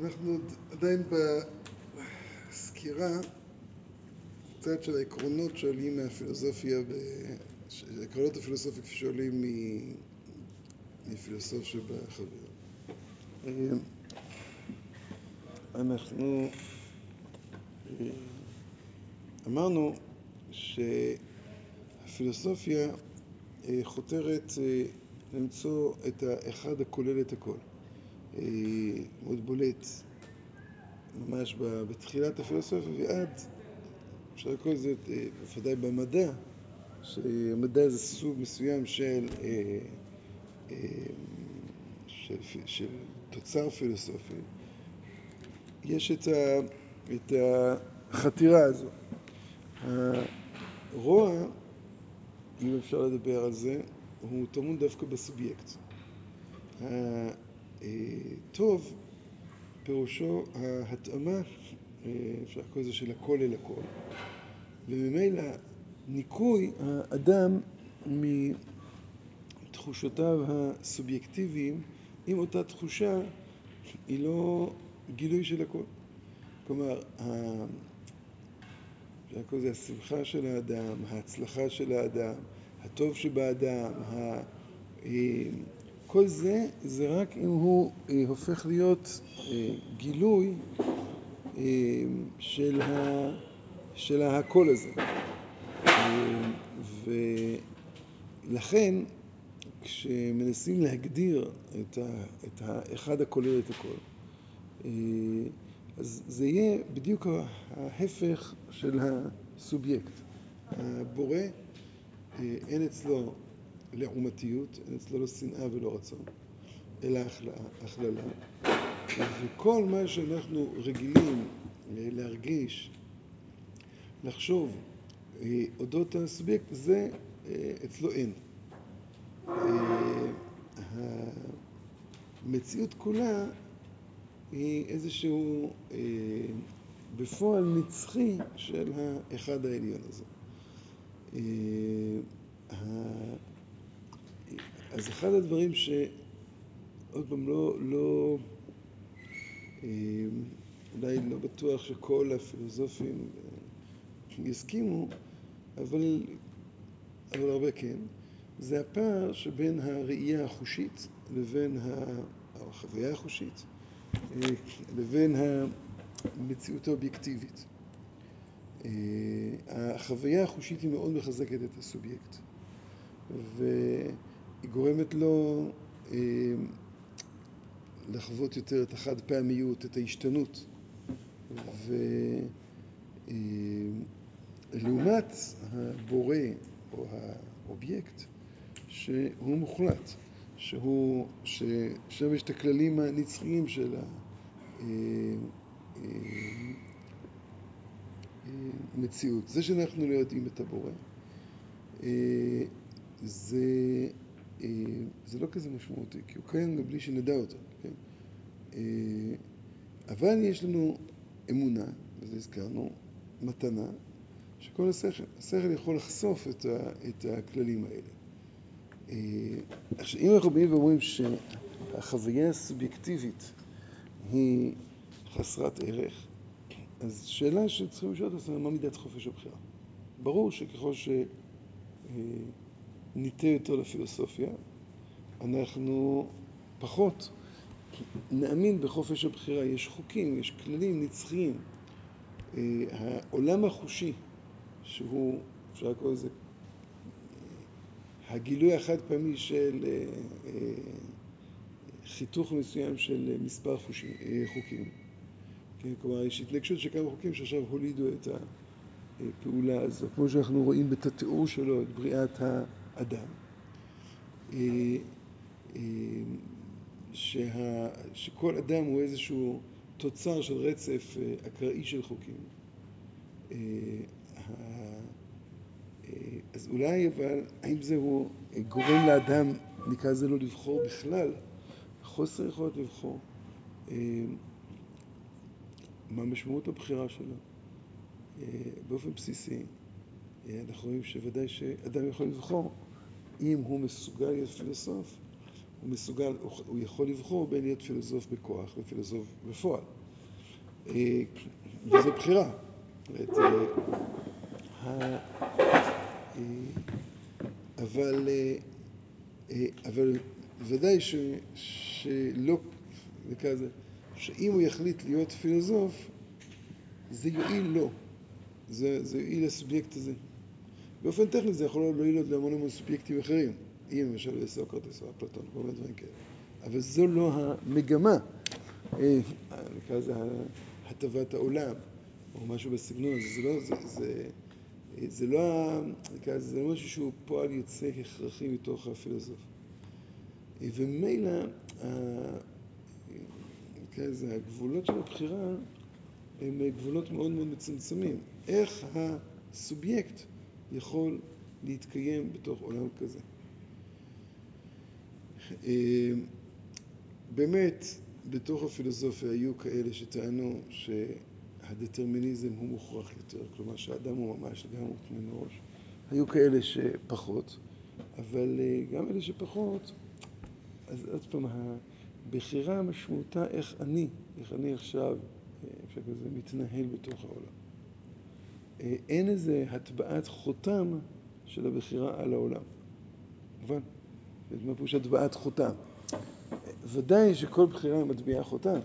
אנחנו עדיין בסקירה קצת של העקרונות שעולים מהפילוסופיה, עקרונות הפילוסופיה כפי שעולים מפילוסוף שבחבר. אנחנו אמרנו שהפילוסופיה חותרת למצוא את האחד הכולל את הכל. מאוד בולט ממש בתחילת הפילוסופיה ועד, אפשר לקרוא לזה בוודאי במדע, שהמדע זה סוג מסוים של, של תוצר פילוסופי. יש את החתירה הזו. הרוע, אם אפשר לדבר על זה, הוא טמון דווקא בסובייקט. הטוב פירושו ההתאמה, אפשר לקרוא לזה של הכל אל הכל, וממילא ניקוי האדם מתחושותיו הסובייקטיביים, אם אותה תחושה היא לא גילוי של הכל. כלומר, אפשר לקרוא לזה השמחה של האדם, ההצלחה של האדם, הטוב שבאדם, כל זה, זה רק אם הוא הופך להיות גילוי של הכל הזה. ולכן, כשמנסים להגדיר את האחד הכולל את הכל, אז זה יהיה בדיוק ההפך של הסובייקט. הבורא, אין אצלו לעומתיות, אין אצלו לא שנאה ולא רצון, אלא הכללה. וכל מה שאנחנו רגילים להרגיש, לחשוב אודות הסובייקט, זה אצלו אין. המציאות כולה היא איזשהו בפועל נצחי של האחד העליון הזה. אז אחד הדברים שעוד פעם לא, אולי לא בטוח שכל הפילוסופים יסכימו, אבל הרבה כן, זה הפער שבין הראייה החושית לבין החוויה החושית לבין המציאות האובייקטיבית. החוויה החושית היא מאוד מחזקת את הסובייקט והיא גורמת לו לחוות יותר את החד פעמיות, את ההשתנות ולעומת הבורא או האובייקט שהוא מוחלט, ששם יש את הכללים הנצחיים של המציאות. זה שאנחנו לא יודעים את הבורא זה לא כזה משמעותי, כי הוא קיים מבלי שנדע אותו. אבל יש לנו אמונה, וזה הזכרנו, מתנה, שכל השכל, השכל יכול לחשוף את הכללים האלה. עכשיו, אם אנחנו באים ואומרים שהחוויה הסובייקטיבית היא חסרת ערך, אז שאלה שצריכים לשאול את עצמנו, מה מידת חופש הבחירה? ברור שככל שניטה יותר לפילוסופיה, אנחנו פחות נאמין בחופש הבחירה. יש חוקים, יש כללים נצחיים. העולם החושי, שהוא, אפשר לקרוא לזה, הגילוי החד פעמי של חיתוך מסוים של מספר חוקים. כלומר, יש התנגשות של כמה חוקים שעכשיו הולידו את הפעולה הזו, כמו שאנחנו רואים את התיאור שלו, את בריאת האדם. שכל אדם הוא איזשהו תוצר של רצף אקראי של חוקים. אז אולי, אבל, האם זהו גורם לאדם, נקרא לזה לא לבחור בכלל, חוסר יכולת לבחור? מה משמעות הבחירה שלו? באופן בסיסי, אנחנו רואים שוודאי שאדם יכול לבחור אם הוא מסוגל להיות פילוסוף, הוא מסוגל, הוא יכול לבחור בין להיות פילוסוף בכוח ופילוסוף בפועל. אה, וזו בחירה. אבל, אבל ודאי שלא, נקרא זה, שאם הוא יחליט להיות פילוסוף, זה יועיל לו, זה, זה יועיל לסובייקט הזה. באופן טכני זה יכול להועיל עוד להמון המון סובייקטים אחרים, אם למשל סוקרטס או אפלטון, כל מיני דברים כאלה. אבל זו לא המגמה, אה, נקרא לזה הטבת העולם, או משהו בסגנון הזה, זה לא, זה, זה, זה לא, נקרא לזה, זה לא משהו שהוא פועל יוצא הכרחי מתוך הפילוסוף. וממילא, נקרא לזה, הגבולות של הבחירה הם גבולות מאוד מאוד מצומצמים. איך הסובייקט יכול להתקיים בתוך עולם כזה. אה, באמת, בתוך הפילוסופיה היו כאלה שטענו שהדטרמיניזם הוא מוכרח יותר, כלומר שהאדם הוא ממש לגמרי מותנה מראש. היו כאלה שפחות, אבל אה, גם אלה שפחות, אז עוד פעם, הבחירה משמעותה איך אני, איך אני עכשיו, אה, אפשר כזה, מתנהל בתוך העולם. אין איזה הטבעת חותם של הבחירה על העולם. מובן? מה פירוש הטבעת חותם? ודאי שכל בחירה מטביעה חותם.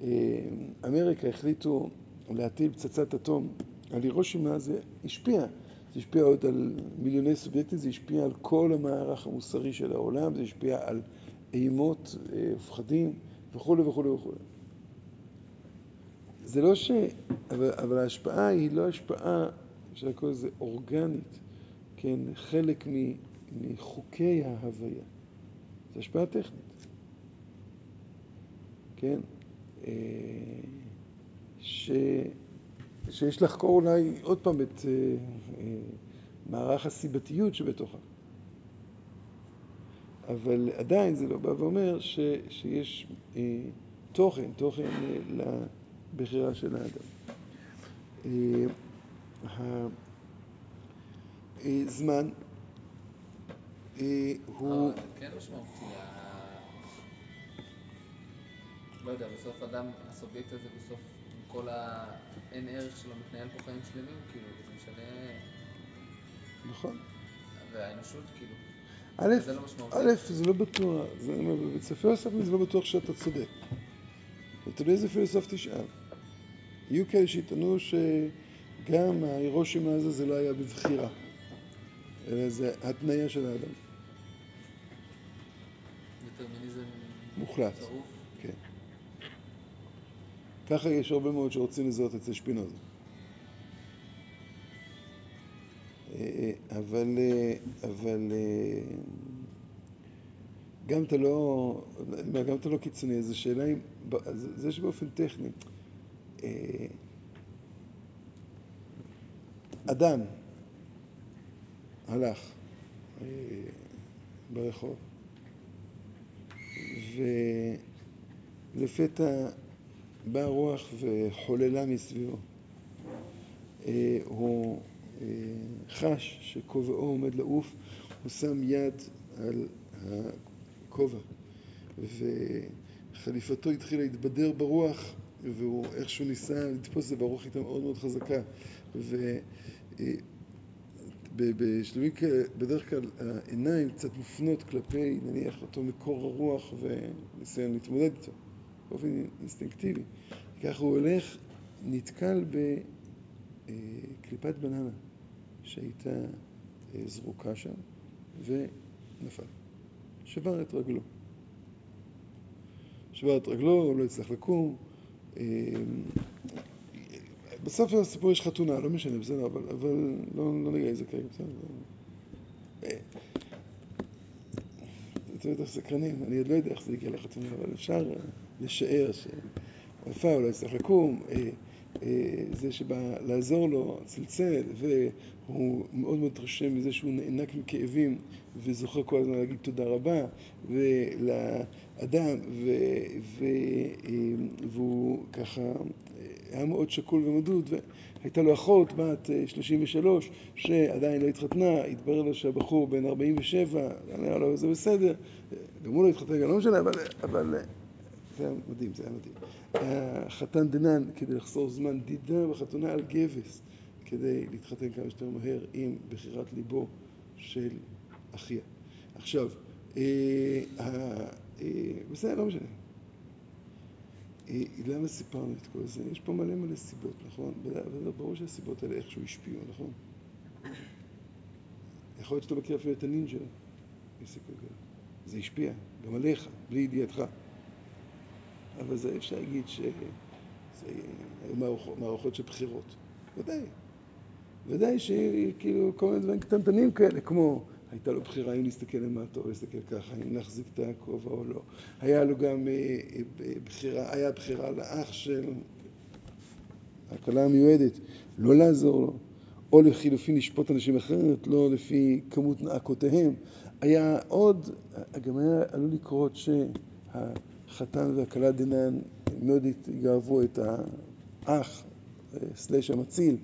כשאמריקה החליטו להטיל פצצת אטום על הירושימה, זה השפיע. זה השפיע עוד על מיליוני סובייקטים, זה השפיע על כל המערך המוסרי של העולם, זה השפיע על אימות, פחדים וכולי וכולי וכולי. זה לא ש... אבל, אבל ההשפעה היא לא השפעה, אפשר לקרוא לזה אורגנית, כן? חלק מחוקי ההוויה. זו השפעה טכנית, כן? אה, ש... שיש לחקור אולי עוד פעם את אה, אה, מערך הסיבתיות שבתוכה. אבל עדיין זה לא בא ואומר ש, שיש אה, תוכן, תוכן אה, לבחירה של האדם. אה, הזמן אה, הוא... זה כן משמעותי. לא יודע, בסוף אדם, הסובייקט הזה בסוף, כל האין ערך שלו, מתנהל פה חיים שלמים, כאילו, וזה משנה... נכון. והאנושות, כאילו. א', זה לא משמעותי. א', זה לא בטוח. אצל פילוסופים זה לא בטוח שאתה צודק. זה תלוי איזה פילוסוף תשאל. יהיו כאלה שיטענו שגם ההירושימה הזה זה לא היה בבחירה, אלא זה התניה של האדם. דטרמיניזם מוחלט. צרוף. ככה יש הרבה מאוד שרוצים לזהות אצל שפינוזה. אה, אבל, אה, אבל אה, גם אתה לא, גם אתה לא קיצוני, אז השאלה אם, זה שבאופן טכני, אדם הלך ברחוב ולפתע באה רוח וחוללה מסביבו. אה, הוא אה, חש שכובעו עומד לעוף, הוא שם יד על הכובע. וחליפתו התחילה להתבדר ברוח והוא איכשהו ניסה לתפוס את זה ברוח הייתה מאוד מאוד חזקה. ובשלבים כאלה, בדרך כלל העיניים קצת מופנות כלפי, נניח, אותו מקור הרוח וניסיון להתמודד איתו באופן אינסטינקטיבי. ככה הוא הולך, נתקל בקליפת בננה שהייתה אה, זרוקה שם ונפל. שבר את רגלו. שבר את רגלו, לא הצליח לקום. אה, בסוף הסיפור יש חתונה, לא משנה, בסדר, אבל, אבל לא, לא נראה איזה כרגע, בסדר. אתם יותר סקרנים, אני עוד לא יודע איך זה הגיע לחתונה, אבל אפשר לשער הוא לא יצטרך לקום. אה, זה שבא לעזור לו, צלצל, והוא מאוד מאוד התרשם מזה שהוא נאנק מכאבים וזוכר כל הזמן להגיד תודה רבה ולאדם, ו, ו, והוא ככה היה מאוד שקול ומדוד, והייתה לו אחות בת 33 שעדיין לא התחתנה, התברר לו שהבחור בן 47, נראה לו זה בסדר, גם הוא לא התחתן, גם לא משנה, אבל, אבל זה היה מדהים, זה היה מדהים. החתן דנן, כדי לחסור זמן, דידה בחתונה על גבס, כדי להתחתן כמה שיותר מהר עם בחירת ליבו של אחיה. עכשיו, בסדר, לא משנה. למה סיפרנו את כל זה? יש פה מלא מלא סיבות, נכון? ברור שהסיבות האלה איכשהו השפיעו, נכון? יכול להיות שאתה מכיר אפילו את הנינג'ה, זה השפיע, גם עליך, בלי ידיעתך. אבל זה אפשר להגיד שזה היו מערכות של בחירות. ודאי. ודאי שכאילו כל מיני דברים קטנטנים כאלה, כמו הייתה לו בחירה אם להסתכל למטה או להסתכל ככה, אם להחזיק את הכובע או לא. היה לו גם בחירה, היה בחירה לאח של הכלה המיועדת, לא לעזור לו, או לחילופין לשפוט אנשים אחרת, לא לפי כמות נעקותיהם. היה עוד, גם היה עלול לקרות שה... החתן והכלה דנן מאוד יאהבו את האח, סלש המציל,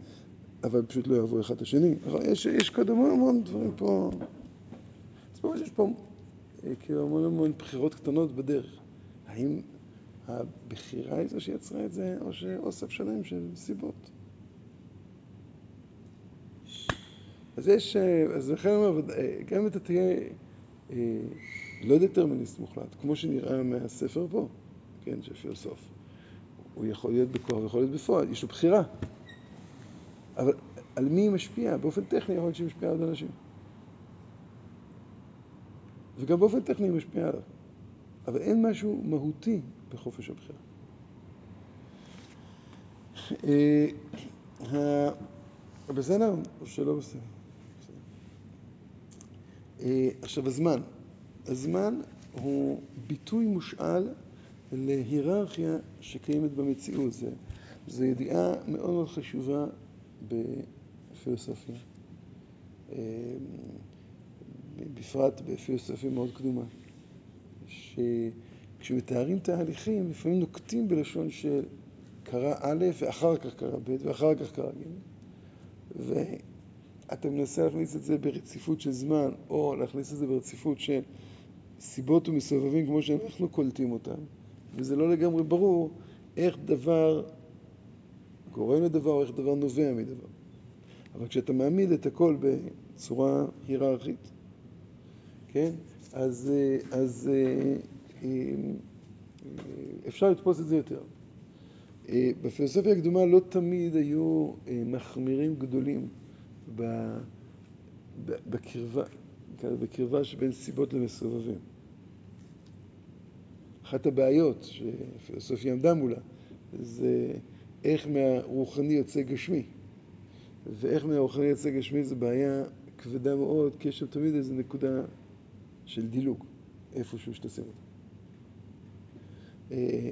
אבל פשוט לא יאהבו אחד את השני. יש, יש קודם המון המון דברים פה. זאת אומרת שיש פה כאילו המון המון בחירות קטנות בדרך. האם הבחירה היא זו שיצרה את זה, או שאוסף שלם של סיבות? אז יש, אז לכן אני אומר, גם אם אתה תהיה לא דטרמיניסט מוחלט, כמו שנראה מהספר פה, כן, של פילוסוף. הוא יכול להיות בכוח ויכול להיות בפועל, יש לו בחירה. אבל על מי היא משפיעה? באופן טכני יכול להיות שהיא משפיעה על אנשים. וגם באופן טכני היא משפיעה עליו. אבל אין משהו מהותי בחופש הבחירה. בסדר? או שלא בסדר? עכשיו, הזמן. הזמן הוא ביטוי מושאל להיררכיה שקיימת במציאות. זו ידיעה מאוד מאוד חשובה בפילוסופיה, בפרט בפילוסופיה מאוד קדומה, שכשמתארים תהליכים לפעמים נוקטים בלשון של קרה א' ואחר כך קרה ב' ואחר כך קרה ג' ואתה מנסה להכניס את זה ברציפות של זמן או להכניס את זה ברציפות של סיבות ומסובבים כמו שאנחנו קולטים אותם, וזה לא לגמרי ברור איך דבר גורם לדבר או איך דבר נובע מדבר. אבל כשאתה מעמיד את הכל בצורה היררכית, כן, אז, אז אפשר לתפוס את זה יותר. בפילוסופיה הקדומה לא תמיד היו מחמירים גדולים בקרבה, בקרבה שבין סיבות למסובבים. אחת הבעיות שפילוסופיה עמדה מולה זה איך מהרוחני יוצא גשמי. ואיך מהרוחני יוצא גשמי זה בעיה כבדה מאוד, כי יש שם תמיד איזו נקודה של דילוג, איפשהו שתשים אותה.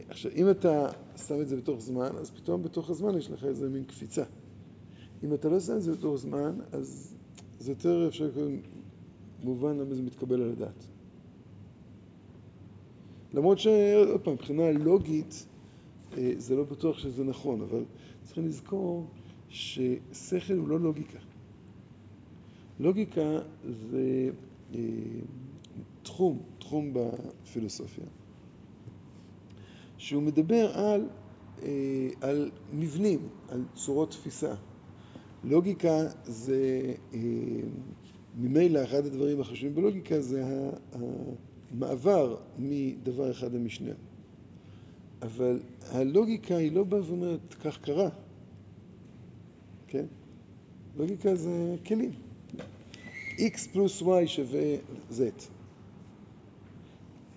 עכשיו, אם אתה שם את זה בתוך זמן, אז פתאום בתוך הזמן יש לך איזה מין קפיצה. אם אתה לא שם את זה בתוך זמן, אז זה יותר אפשר לקרוא מובן למה זה מתקבל על הדעת. למרות שעוד פעם, מבחינה לוגית, זה לא בטוח שזה נכון, אבל צריכים לזכור ששכל הוא לא לוגיקה. לוגיקה זה תחום, תחום בפילוסופיה, שהוא מדבר על, על מבנים, על צורות תפיסה. לוגיקה זה, ממילא אחד הדברים החשובים בלוגיקה זה המעבר מדבר אחד למשנה. אבל הלוגיקה היא לא באה ואומרת, כך קרה. כן? לוגיקה זה כלים. x פלוס y שווה z.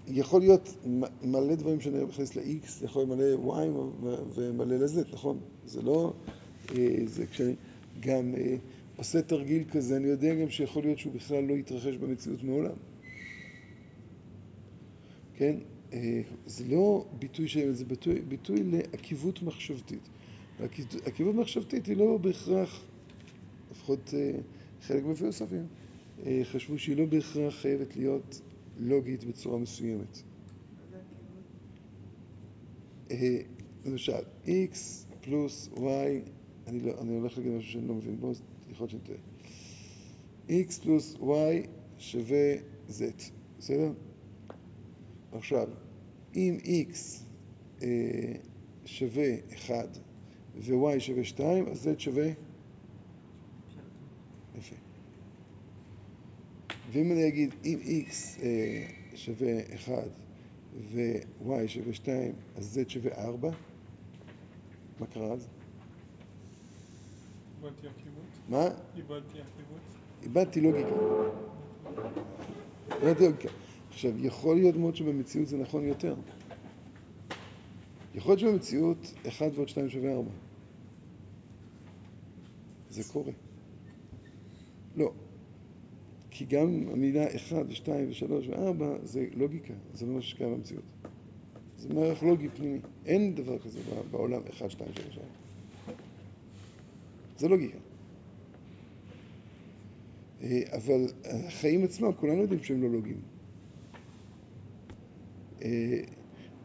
יכול להיות מלא דברים שאני מכניס ל-x, יכול להיות מלא y ומלא ל-z, נכון? זה לא... זה כשאני גם עושה תרגיל כזה, אני יודע גם שיכול להיות שהוא בכלל לא יתרחש במציאות מעולם. כן? זה לא ביטוי של... זה ביטוי, ביטוי לעקיבות מחשבתית. הכיוון מחשבתית היא לא בהכרח, לפחות אה, חלק מהפילוסופים, אה, חשבו שהיא לא בהכרח חייבת להיות לוגית בצורה מסוימת. אה, למשל, x פלוס y, אני, לא, אני הולך להגיד משהו שאני לא מבין, בואו, יכול להיות שאני טועה. x פלוס y שווה z, בסדר? עכשיו, אם x אה, שווה 1 ו-y שווה 2, אז z שווה? יפה. ואם אני אגיד, אם x אה, שווה 1 ו-y שווה 2, אז z שווה 4, מה קרה אז? איבדתי עקיבות. מה? איבדתי עקיבות. איבדתי לוגיקה. איבדתי לוגיקה. עכשיו, יכול להיות מאוד שבמציאות זה נכון יותר. יכול להיות שבמציאות 1 ועוד 2 שווה 4. זה קורה. לא. כי גם המילה 1 ו-2 ו-3 ו-4 זה לוגיקה, זה לא מה שקיים במציאות. זה מערך לוגי פנימי. אין דבר כזה בעולם 1, 2, 3, 4. זה לוגיקה. אה, אבל החיים עצמם, כולנו יודעים שהם לא לוגיים. אה,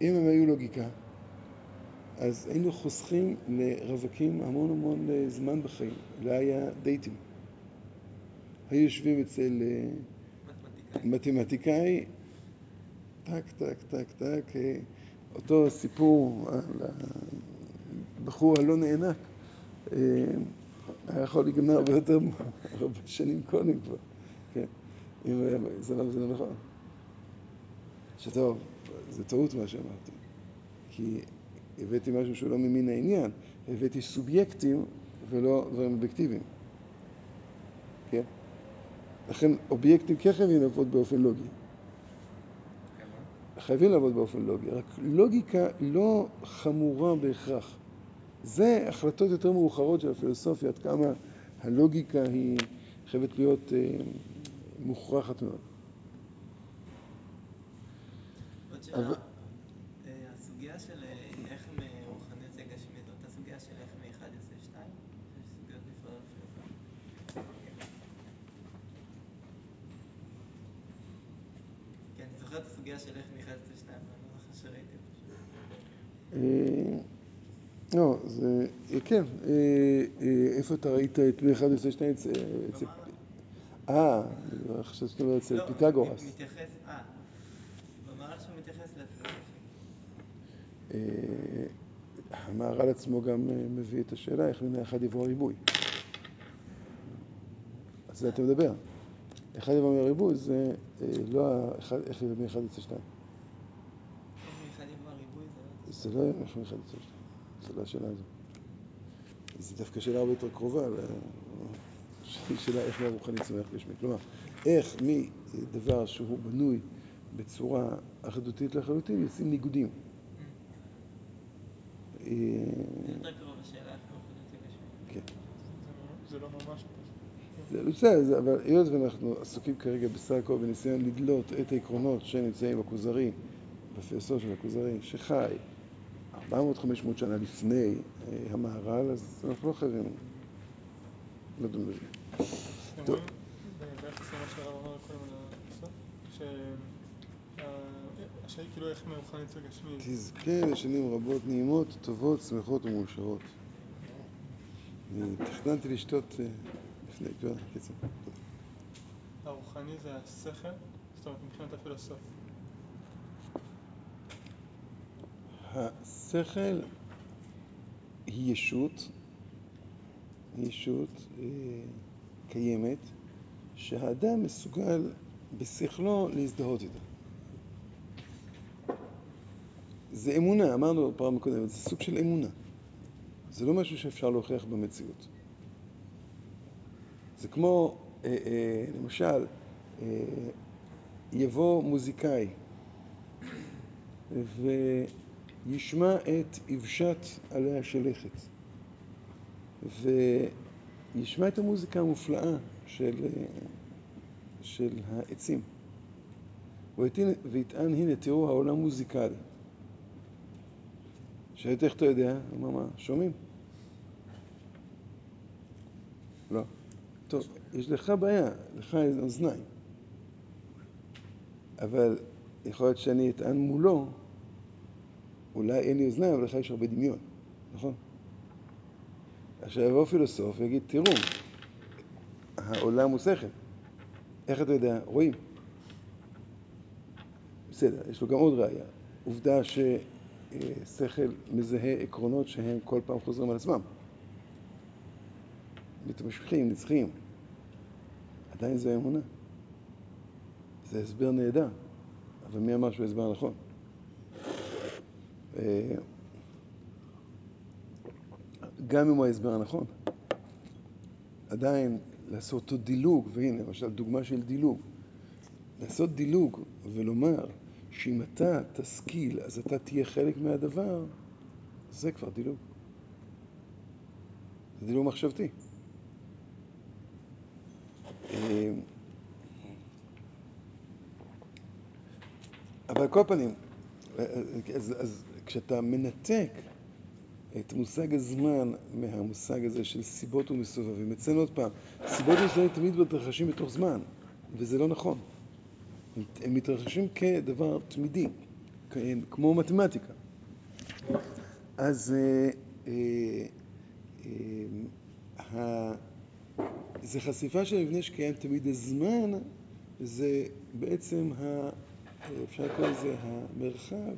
אם הם היו לוגיקה, אז היינו חוסכים לרווקים המון המון אה, זמן בחיים. לא היה דייטים. היו יושבים אצל אה, מתמטיקאי. טק, טק, טק, טק, אותו סיפור על הבחור הלא נאנק, היה יכול להיגמר הרבה יותר, הרבה שנים קודם כבר, כן, אם לא, זה לא נכון. שטוב, זה טעות מה שאמרתי, כי הבאתי משהו שהוא לא ממין העניין, הבאתי סובייקטים ולא דברים אובייקטיביים, כן? לכן אובייקטים כן חייבים לעבוד באופן לוגי. חייבים לעבוד באופן לוגי, רק לוגיקה לא חמורה בהכרח. זה החלטות יותר מאוחרות של הפילוסופיה, עד כמה הלוגיקה היא חייבת להיות אה, מוכרחת מאוד. עוד שאלה, אבל- אה, הסוגיה של אה, איך מרוחניות זה גשמית, אותה סוגיה של איך מאחד יוצא שתיים? סוגיות נפרדות? כי אני זוכר את הסוגיה של איך מאחד יוצא שתיים, אני לא זוכר שראיתי אותה. אה, לא, זה, אה, כן, אה, אה, איפה אתה ראית את מי אחד עושה שתיים? אצל-. אה, חשבתי שאתה אומר אצל לא, פיתגורס. מתייחס, אה, מתייחס לפילוסופיה. אה, המהר"ל עצמו גם אה, מביא את השאלה איך מן האחד יבוא הריבוי. על זה אתה מדבר. אחד יבוא מהריבוי זה אה, לא האחד, איך מאחד שתיים. איך מאחד יבוא הריבוי זה לא... זה לא איך מאחד יוצא שתיים. זה לא השאלה הזו. זו דווקא שאלה הרבה יותר קרובה, שאלה איך מהרוחנית צומח גשמית. כלומר, איך מדבר שהוא בנוי בצורה אחדותית לחלוטין יוצאים ניגודים. אה, זה יותר קרוב לשאלה איך מרוחניות זה גשמית. כן. זה לא- לא ממש. זה בסדר, זה- אבל היות ואנחנו עסוקים כרגע בסך הכל בניסיון לדלות את העקרונות שנמצאים בכוזרי, בפילוסוף של הכוזרי, שחי 400-500 שנה לפני אה, המהר"ל, אז אנחנו לא חייבים לדון בזה. טוב. רואים, ב- ביחס למה שהרב אמר קודם על הסוף, שהשאלה היא כאילו איך מרוחנית זה גשמי. תזכה לשנים רבות נעימות, טובות, שמחות ומאושרות. תכננתי לשתות אה, לפני, כבר, קיצר. הרוחני זה השכל, זאת אומרת מבחינת הפילוסוף. השכל היא ישות, היא ישות אה, קיימת, שהאדם מסוגל בשכלו להזדהות איתה. זה אמונה, אמרנו פעם קודמת, זה סוג של אמונה. זה לא משהו שאפשר להוכיח במציאות. זה כמו, אה, אה, למשל, אה, יבוא מוזיקאי וישמע את אבשת עליה שלכת וישמע את המוזיקה המופלאה של, אה, של העצים ויטען, הנה תראו העולם מוזיקלי. שאלתי איך אתה יודע? אמר מה? שומעים. לא. טוב, יש לך בעיה, לך אוזניים. אבל יכול להיות שאני אטען מולו, אולי אין לי אוזניים, אבל לך יש הרבה דמיון, נכון? עכשיו יבוא פילוסוף ויגיד, תראו, העולם הוא שכל. איך אתה יודע? רואים. בסדר, יש לו גם עוד ראייה. עובדה ש... ששכל מזהה עקרונות שהם כל פעם חוזרים על עצמם. מתמשכים, נצחיים. עדיין זה אמונה. זה הסבר נהדר, אבל מי אמר שהוא הסבר נכון? אה, גם אם הוא ההסבר הנכון, עדיין לעשות אותו דילוג, והנה למשל דוגמה של דילוג, לעשות דילוג ולומר שאם אתה תשכיל אז אתה תהיה חלק מהדבר, זה כבר דילוג. זה דילוג מחשבתי. אה, אבל כל פנים, אז, אז כשאתה מנתק את מושג הזמן מהמושג הזה של סיבות ומסובבים, אצלנו עוד פעם, סיבות ומסובבים תמיד מתרחשים בתוך זמן, וזה לא נכון. הם מתרחשים כדבר תמידי, כמו מתמטיקה. אז אה, אה, אה, זה חשיפה של מבנה שקיים תמיד הזמן, זה בעצם, ה, אפשר לקרוא לזה המרחב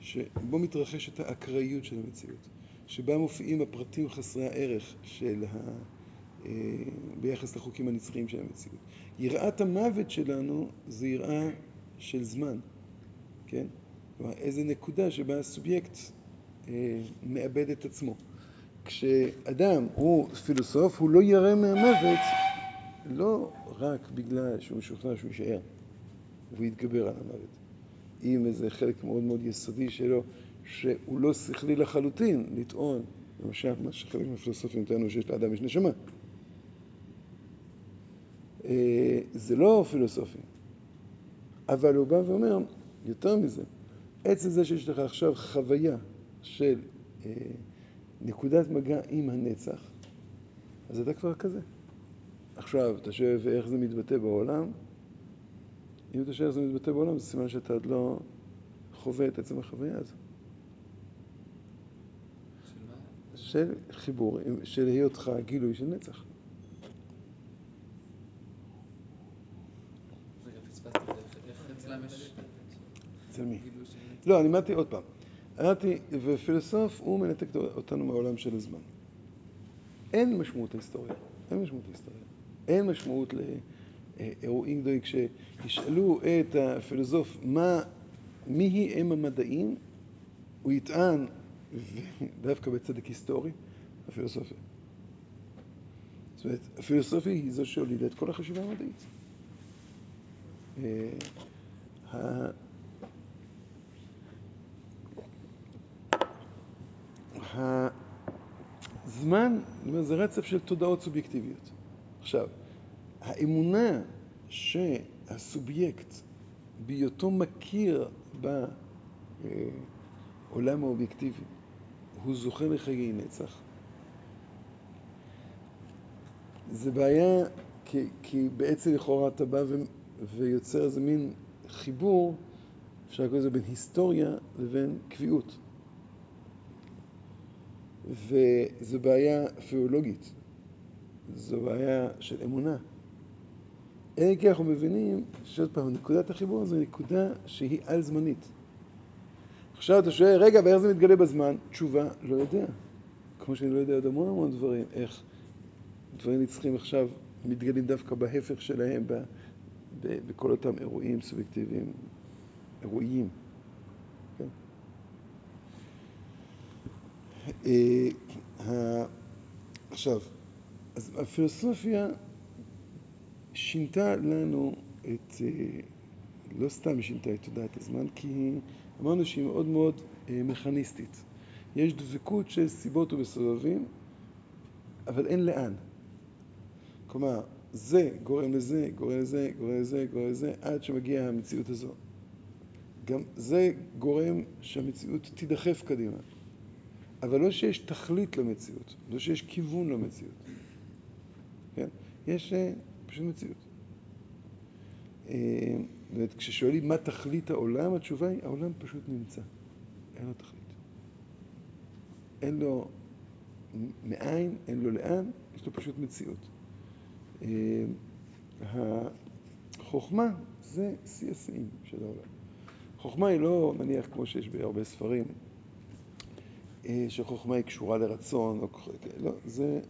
שבו מתרחשת האקראיות של המציאות, שבה מופיעים הפרטים חסרי הערך של ה... ביחס לחוקים הנצחיים של המציאות. יראת המוות שלנו זה יראה של זמן, כן? כלומר, איזה נקודה שבה הסובייקט אה, מאבד את עצמו. כשאדם הוא פילוסוף, הוא לא ירא מהמוות לא רק בגלל שהוא משוכנע שהוא יישאר והוא יתגבר על המוות, עם איזה חלק מאוד מאוד יסודי שלו, שהוא לא שכלי לחלוטין לטעון, למשל, מה שחלק מהפילוסופים טענו שיש לאדם יש נשמה. אה, זה לא פילוסופי, אבל הוא בא ואומר, יותר מזה, עצם זה שיש לך עכשיו חוויה של אה, נקודת מגע עם הנצח, אז אתה כבר כזה. עכשיו, אתה שואל איך זה מתבטא בעולם? אם אתה שואל איך זה מתבטא בעולם, זה סימן שאתה עוד לא חווה את עצם החוויה הזו. של חיבור, של היותך גילוי של נצח. אצל מי? לא, אני אמרתי עוד פעם. אמרתי, ופילוסוף הוא מנתק אותנו מהעולם של הזמן. אין משמעות להיסטוריה, אין משמעות להיסטוריה. אין משמעות לאירועים גדולים. כשישאלו את הפילוסוף מה, מי הם המדעים, הוא יטען, דווקא בצדק היסטורי, הפילוסופיה. זאת אומרת, הפילוסופיה היא זו שהולידה את כל החשיבה המדעית. אה, הזמן, זה רצף של תודעות סובייקטיביות. עכשיו, האמונה שהסובייקט, בהיותו מכיר בעולם האובייקטיבי, הוא זוכה לחיי נצח, זה בעיה כי, כי בעצם לכאורה אתה בא ו, ויוצר איזה מין חיבור, אפשר לקרוא לזה בין היסטוריה לבין קביעות. וזו בעיה פילולוגית, זו בעיה של אמונה. אין כי אנחנו מבינים שעוד פעם, נקודת החיבור זו נקודה שהיא על-זמנית. עכשיו אתה שואל, רגע, ואיך זה מתגלה בזמן? תשובה, לא יודע. כמו שאני לא יודע עוד המון המון דברים, איך דברים נצחים עכשיו מתגלים דווקא בהפך שלהם, בכל אותם אירועים סובייקטיביים, אירועים. אה, עכשיו, אז הפילוסופיה שינתה לנו את, אה, לא סתם שינתה את תודעת הזמן, כי אמרנו שהיא מאוד מאוד אה, מכניסטית. יש דבקות של סיבות ובסובבים, אבל אין לאן. כלומר, זה גורם לזה, גורם לזה, גורם לזה, גורם לזה, עד שמגיעה המציאות הזו. גם זה גורם שהמציאות תידחף קדימה. אבל לא שיש תכלית למציאות, לא שיש כיוון למציאות. כן? יש אה, פשוט מציאות. אה, באמת, כששואלים מה תכלית העולם, התשובה היא, העולם פשוט נמצא. אין לו תכלית. אין לו מאין, אין לו לאן, יש לו פשוט מציאות. אה, החוכמה זה שיא השיאים של העולם. חוכמה היא לא, נניח, כמו שיש בהרבה ספרים, אה, שחוכמה היא קשורה לרצון, לא, זה,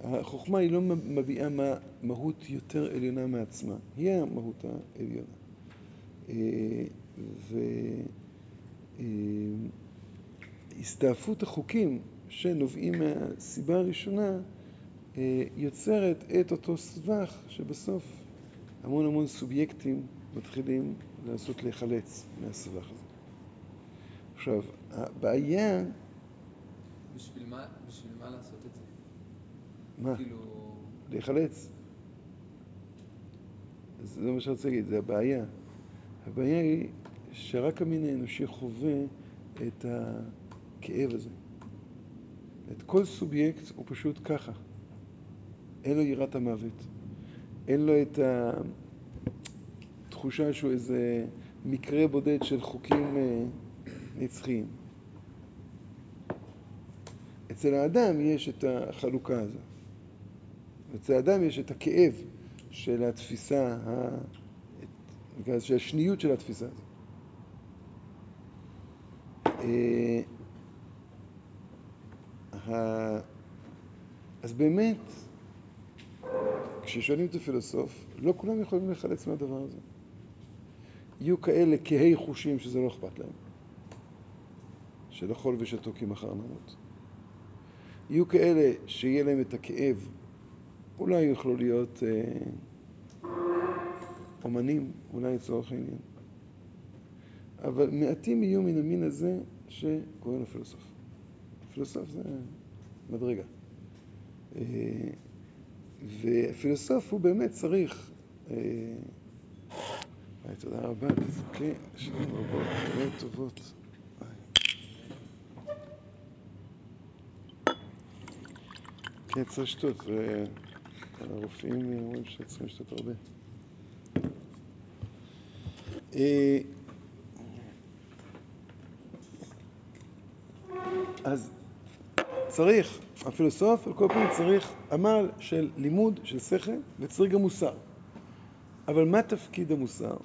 החוכמה היא לא מביעה מה, מהות יותר עליונה מעצמה, היא המהות העליונה. אה, והסתעפות החוקים שנובעים מהסיבה הראשונה יוצרת את אותו סבך שבסוף המון המון סובייקטים מתחילים לנסות להיחלץ מהסבך הזה. עכשיו, הבעיה... בשביל מה, בשביל מה לעשות את זה? מה? כאילו... להיחלץ. זה מה שאני רוצה להגיד, זה הבעיה. הבעיה היא שרק המין האנושי חווה את הכאב הזה. את כל סובייקט הוא פשוט ככה. אין לו יראת המוות. אין לו את התחושה שהוא איזה מקרה בודד של חוקים אה, נצחיים. אצל האדם יש את החלוקה הזו. אצל האדם יש את הכאב של התפיסה, של השניות של התפיסה הזו. אה, אז באמת, כששואלים את הפילוסוף, לא כולם יכולים לחלץ מהדבר הזה. יהיו כאלה כהי חושים שזה לא אכפת להם, של אכול ושתו כי מחר נמות. יהיו כאלה שיהיה להם את הכאב, אולי יוכלו להיות אה, אומנים, אולי לצורך העניין. אבל מעטים יהיו מן המין הזה שקוראים לו פילוסוף. פילוסוף זה מדרגה. אה, ופילוסוף הוא באמת צריך... אה, תודה רבה, תזכה, שנים רבות, שנים טובות. כן, צריך לשתות, הרופאים אומרים שצריכים לשתות הרבה. אה, אז צריך, הפילוסוף על כל פנים צריך עמל של לימוד, של שכל, וצריך גם מוסר. אבל מה תפקיד המוסר?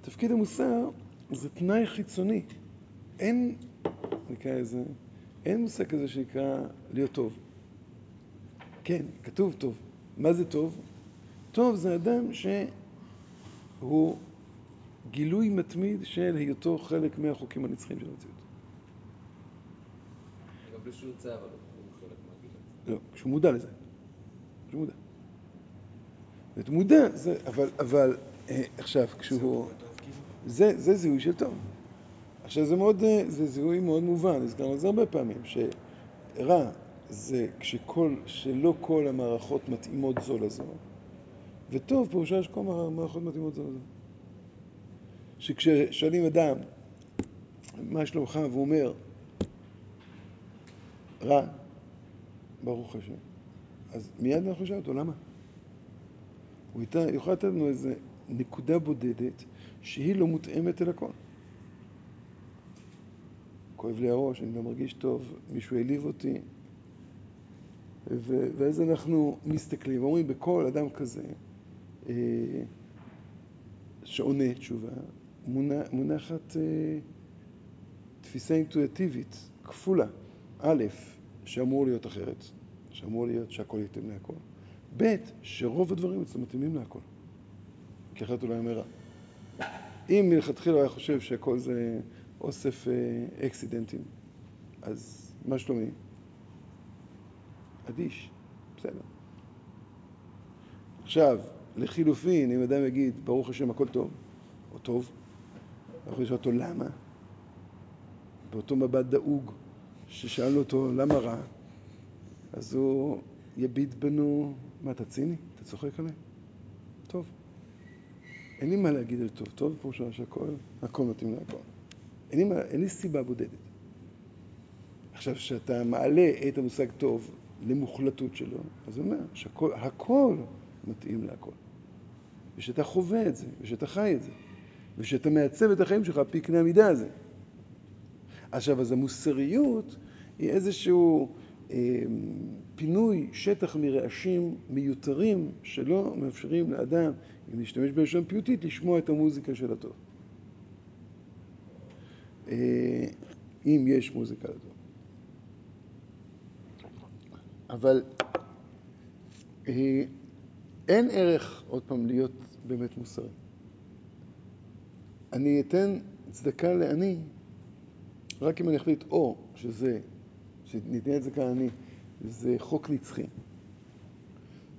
תפקיד המוסר זה תנאי חיצוני. אין, נקרא לזה, אין מושג כזה שנקרא להיות טוב. כן, כתוב טוב. מה זה טוב? טוב זה אדם שהוא גילוי מתמיד של היותו חלק מהחוקים הנצחיים של המציאות. בלי שהוא אבל מהגיל לא, כשהוא מודע לזה. כשהוא מודע. זאת מודע, זה, אבל, אבל אה, עכשיו, כשהוא... זה, זה זיהוי של טוב. עכשיו, זה, מאוד, אה, זה זיהוי מאוד מובן, הזכרנו את זה הרבה פעמים, שרע זה כשכל, שלא כל המערכות מתאימות זו לזו, וטוב פירושה שכל המערכות מתאימות זו לזו. שכששואלים אדם, מה שלומך, והוא אומר, רע, ברוך השם. אז מיד אנחנו נשאל אותו, למה? הוא איתה, יוכל לתת לנו איזה נקודה בודדת שהיא לא מותאמת אל הכל. כואב לי הראש, אני לא מרגיש טוב, מישהו העליב אותי. ו- ואז אנחנו מסתכלים ואומרים, בכל אדם כזה אה, שעונה תשובה, מונח, מונחת אה, תפיסה אינטואיטיבית, כפולה. א', שאמור להיות אחרת, שאמור להיות שהכל יתאים להכל. ב', שרוב הדברים אצלו מתאימים להכל. כי אחרת אולי אומר רע. אם מלכתחילה היה חושב שהכל זה אוסף אה, אקסידנטים, אז מה שלומי? אדיש, בסדר. עכשיו, לחילופין, אם אדם יגיד, ברוך השם, הכל טוב, או טוב, אנחנו נשאל אותו למה, באותו מבט דאוג, ששאלנו אותו למה רע, אז הוא יביט בנו, מה, אתה ציני? אתה צוחק עליי? טוב. אין לי מה להגיד על טוב. טוב פירושו שהכל, הכל מתאים להכל. אין לי, מה, אין לי סיבה בודדת. עכשיו, כשאתה מעלה את המושג טוב למוחלטות שלו, אז הוא אומר שהכל מתאים להכל. ושאתה חווה את זה, ושאתה חי את זה, ושאתה מעצב את החיים שלך על פי קנה המידה הזה. עכשיו, אז המוסריות היא איזשהו אה, פינוי שטח מרעשים מיותרים שלא מאפשרים לאדם, אם נשתמש בלשון פיוטית, לשמוע את המוזיקה של הטוב. אה, אם יש מוזיקה לטוב. אבל אה, אין ערך, עוד פעם, להיות באמת מוסרי. אני אתן צדקה לעני רק אם אני אחליט או שזה, שניתן צדקה לעני, זה חוק נצחי,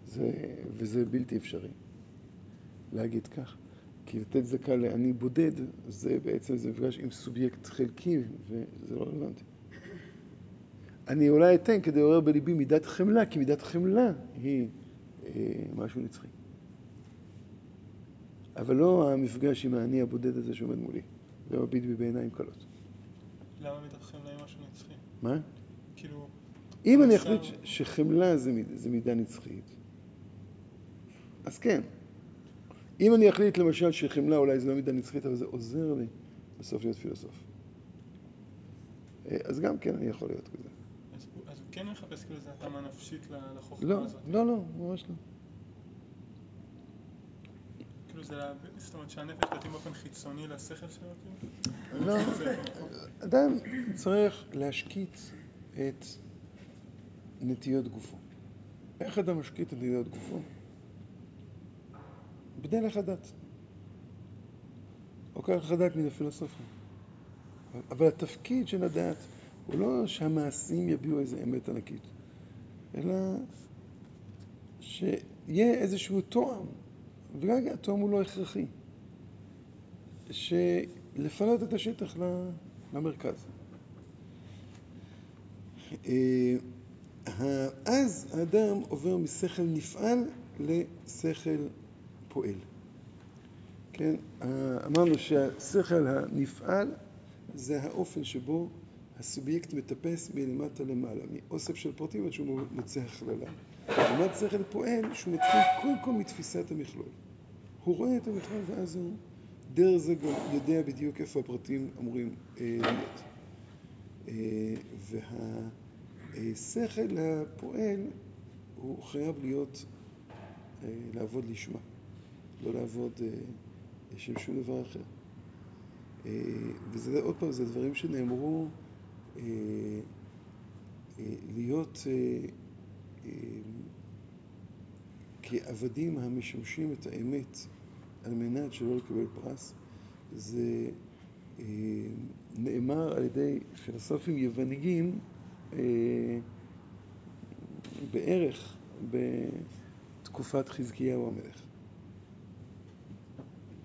זה, וזה בלתי אפשרי להגיד כך. כי לתת צדקה לעני בודד, זה בעצם זה מפגש עם סובייקט חלקי, וזה לא רלוונטי. אני אולי אתן כדי לעורר בליבי מידת חמלה, כי מידת חמלה היא אה, משהו נצחי. אבל לא המפגש עם האני הבודד הזה שעומד מולי, ומביט בי בעיניים קלות. למה מידת חמלה היא משהו נצחי? מה? כאילו... אם אני אחליט ש- שחמלה זה, מיד- זה מידה נצחית, אז כן. אם אני אחליט למשל שחמלה אולי זה לא מידה נצחית, אבל זה עוזר לי בסוף להיות פילוסוף. אה, אז גם כן אני יכול להיות כזה. אז אז הוא כן מחפש כאילו איזו התאמה נפשית לחוכמה לא, הזאת. לא, לא, ממש לא. כאילו זה, זאת אומרת שהנפש תתאים באופן חיצוני לשכל שלו כאילו? לא? אדם צריך להשקיט את נטיות גופו. איך אדם משקיט את נטיות גופו? בדרך הדת. או כרך הדת מן הפילוסופיה. אבל התפקיד של הדת הוא לא שהמעשים יביעו איזו אמת ענקית, אלא שיהיה איזשהו תואם, ורגע התואם הוא לא הכרחי. שלפנות את השטח למרכז. אה, אז האדם עובר משכל נפעל לשכל פועל. כן, אה, אמרנו שהשכל הנפעל זה האופן שבו הסובייקט מטפס מלמטה למעלה, מאוסף של פרטים עד שהוא מוצא הכללה. לעומת שכל פועל שהוא מתחיל קודם כל מתפיסת המכלול. הוא רואה את המכלול ואז הוא דרך זה גם יודע בדיוק איפה הפרטים אמורים אה, להיות. אה, והשכל הפועל הוא חייב להיות, אה, לעבוד לשמה, לא לעבוד אה, לשם שום דבר אחר. אה, וזה עוד פעם, זה דברים שנאמרו להיות כעבדים המשמשים את האמת על מנת שלא לקבל פרס, זה נאמר על ידי פילוסופים יווניים בערך בתקופת חזקיהו המלך.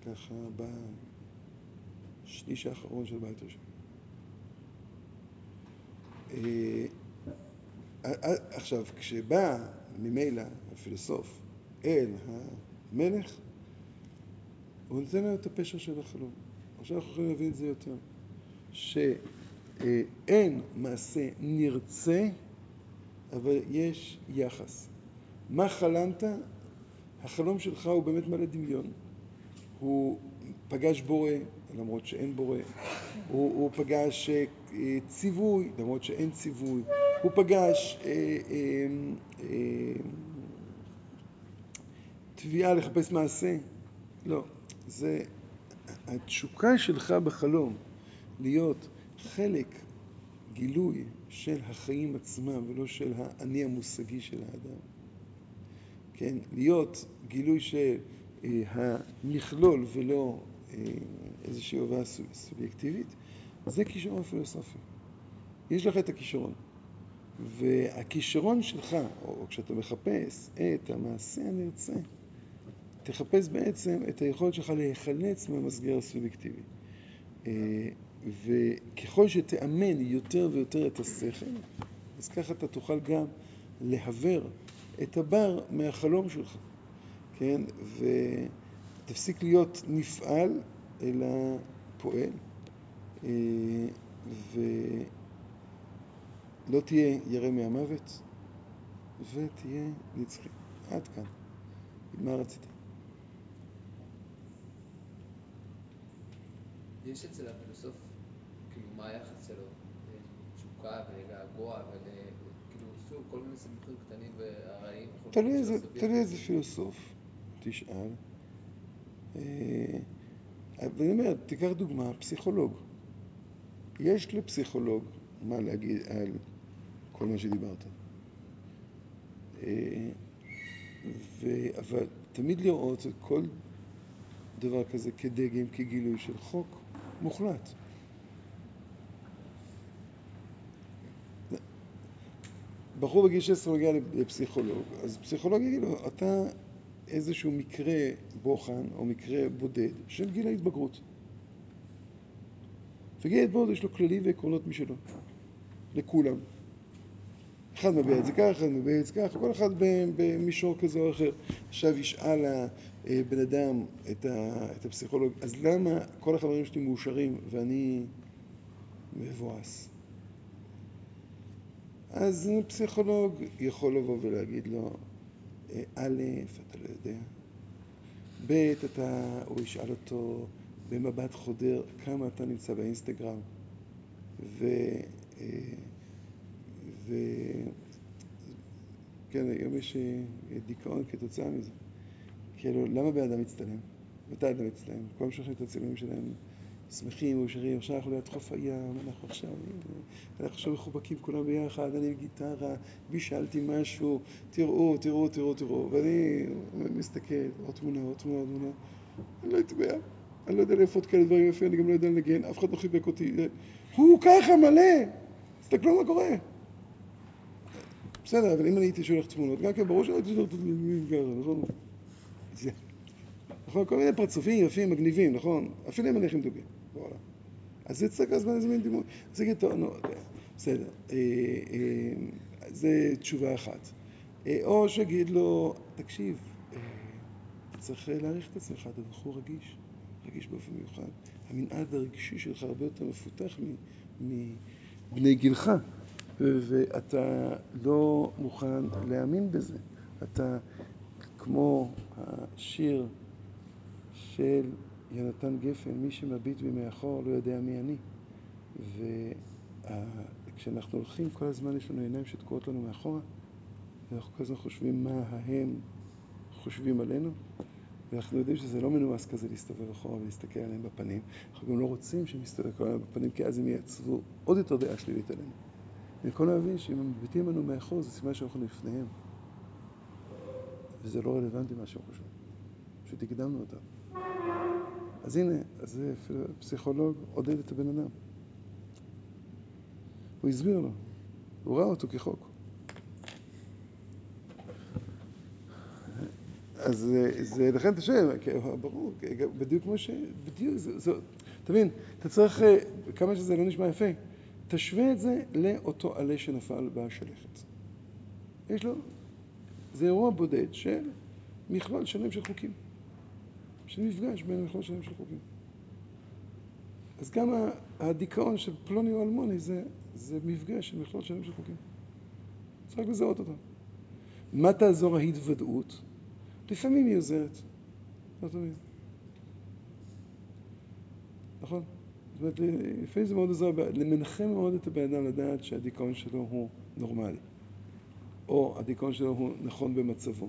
ככה בשליש האחרון של בית ראשון. אה, אה, עכשיו, כשבא ממילא הפילוסוף אל המלך, הוא נותן לו את הפשר של החלום. עכשיו אנחנו יכולים להבין את זה יותר. שאין מעשה נרצה, אבל יש יחס. מה חלמת? החלום שלך הוא באמת מלא דמיון. הוא פגש בורא, למרות שאין בורא. הוא, הוא פגש אה, ציווי, למרות שאין ציווי. הוא פגש אה, אה, אה, לחפש מעשה. לא, זה התשוקה שלך בחלום להיות חלק, גילוי של החיים עצמם ולא של האני המושגי של האדם. כן, להיות גילוי של אה, המכלול ולא אה, איזושהי הובאה סובייקטיבית, זה כישרון פילוסופי. יש לך את הכישרון. והכישרון שלך, או כשאתה מחפש את המעשה הנרצה, תחפש בעצם את היכולת שלך להיחלץ מהמסגר הסובייקטיבי. אה, וככל שתאמן יותר ויותר את השכל, אז ככה אתה תוכל גם להבר את הבר מהחלום שלך, כן? ותפסיק להיות נפעל, אלא פועל, אה, ולא תהיה ירא מהמוות, ותהיה נצחי. עד כאן. מה רצית? יש אצל הפילוסוף, כאילו, מה היחס שלו לתשוקה ולגעגוע ול... כאילו, שוב, כל מיני סיבוכים קטנים וארעיים. תלוי איזה- פילוסוף תשאל. אה, אני אומר, תיקח דוגמה, פסיכולוג. יש לפסיכולוג מה להגיד על כל מה שדיברת. אה, ו- אבל תמיד לראות כל דבר כזה כדגם, כגילוי של חוק מוחלט. בחור בגיל 16 מגיע לפסיכולוג, אז פסיכולוג יגיד לו, אתה איזשהו מקרה בוחן או מקרה בודד של גיל ההתבגרות. וגיל ההתבגרות יש לו כללים ועקרונות משלו, לכולם. אחד מביע את זה ככה, אחד מביע את זה ככה, כל אחד במישור כזה או אחר. עכשיו ישאל הבן אדם את, ה, את הפסיכולוג, אז למה כל החברים שלי מאושרים ואני מבואס? אז פסיכולוג יכול לבוא ולהגיד לו, אה, א', אתה לא יודע, ב', אתה, הוא ישאל אותו במבט חודר כמה אתה נמצא באינסטגרם, ו... אה, ו... כן, היום יש אה, דיכאון כתוצאה מזה. כאילו, למה בן אדם מצטלם? מתי אדם מצטלם? כולם שולחים את הצילומים שלהם שמחים, מאושרים, עכשיו אנחנו ליד חוף הים, אנחנו עכשיו, אנחנו עכשיו מחובקים כולם ביחד, אני עם גיטרה, בישלתי משהו, תראו, תראו, תראו, תראו, ואני מסתכל, עוד תמונה, עוד תמונה, עוד תמונה, אני לא הייתי אני לא יודע לאפות כאלה דברים יפים, אני גם לא יודע לנגן, אף אחד לא חיבק אותי, הוא ככה מלא, תסתכלו מה קורה. בסדר, אבל אם אני הייתי שולח תמונות, גם כן ברור שלא הייתי שולח תמונות, נכון? נכון? כל מיני פרצופים יפים, מגניבים, נכון? אפילו אם מניחים דוגים, וואלה. אז זה צריך הזמן איזה דימוי. אז יגיד, טוב, נו, בסדר. אה, אה, זה תשובה אחת. אה, או שיגיד לו, תקשיב, צריך להעריך את עצמך, אתה בחור רגיש, רגיש באופן מיוחד. המנעד הרגשי שלך הרבה יותר מפותח מבני גילך, ואתה לא מוכן להאמין בזה. אתה, כמו השיר של יונתן גפן, מי שמביט בי מאחור לא יודע מי אני. וכשאנחנו הולכים, כל הזמן יש לנו עיניים שתקועות לנו מאחורה, ואנחנו כל הזמן חושבים מה ההם חושבים עלינו, ואנחנו יודעים שזה לא מנומס כזה להסתובב אחורה ולהסתכל עליהם בפנים. אנחנו גם לא רוצים שהם יסתכלו עליהם בפנים, כי אז הם יעצבו עוד יותר דעה שלילית עלינו. במקום להבין שאם הם מביטים בנו מאחור, זה סימן שאנחנו לפניהם. וזה לא רלוונטי מה שהם חושבים. פשוט הקדמנו אותם. אז הנה, אז פסיכולוג עודד את הבן אדם. הוא הסביר לו, הוא ראה אותו כחוק. אז זה, לכן אתה שואל, ברור, בדיוק כמו ש... בדיוק, זה, תבין, אתה צריך, אה, כמה שזה לא נשמע יפה, תשווה את זה לאותו עלה שנפל בשלכת. יש לו, זה אירוע בודד של מכלול שלם של חוקים. של מפגש בין מכלול שלם של חוקים. אז גם הדיכאון של פלוני או אלמוני זה, זה מפגש של מכלול שלם של חוקים. צריך לזהות אותם. מה תעזור ההתוודעות? לפעמים היא עוזרת, לא תמיד. נכון? זאת אומרת, לפעמים זה מאוד עוזר, למנחם מאוד את הבן אדם לדעת שהדיכאון שלו הוא נורמלי. או הדיכאון שלו הוא נכון במצבו.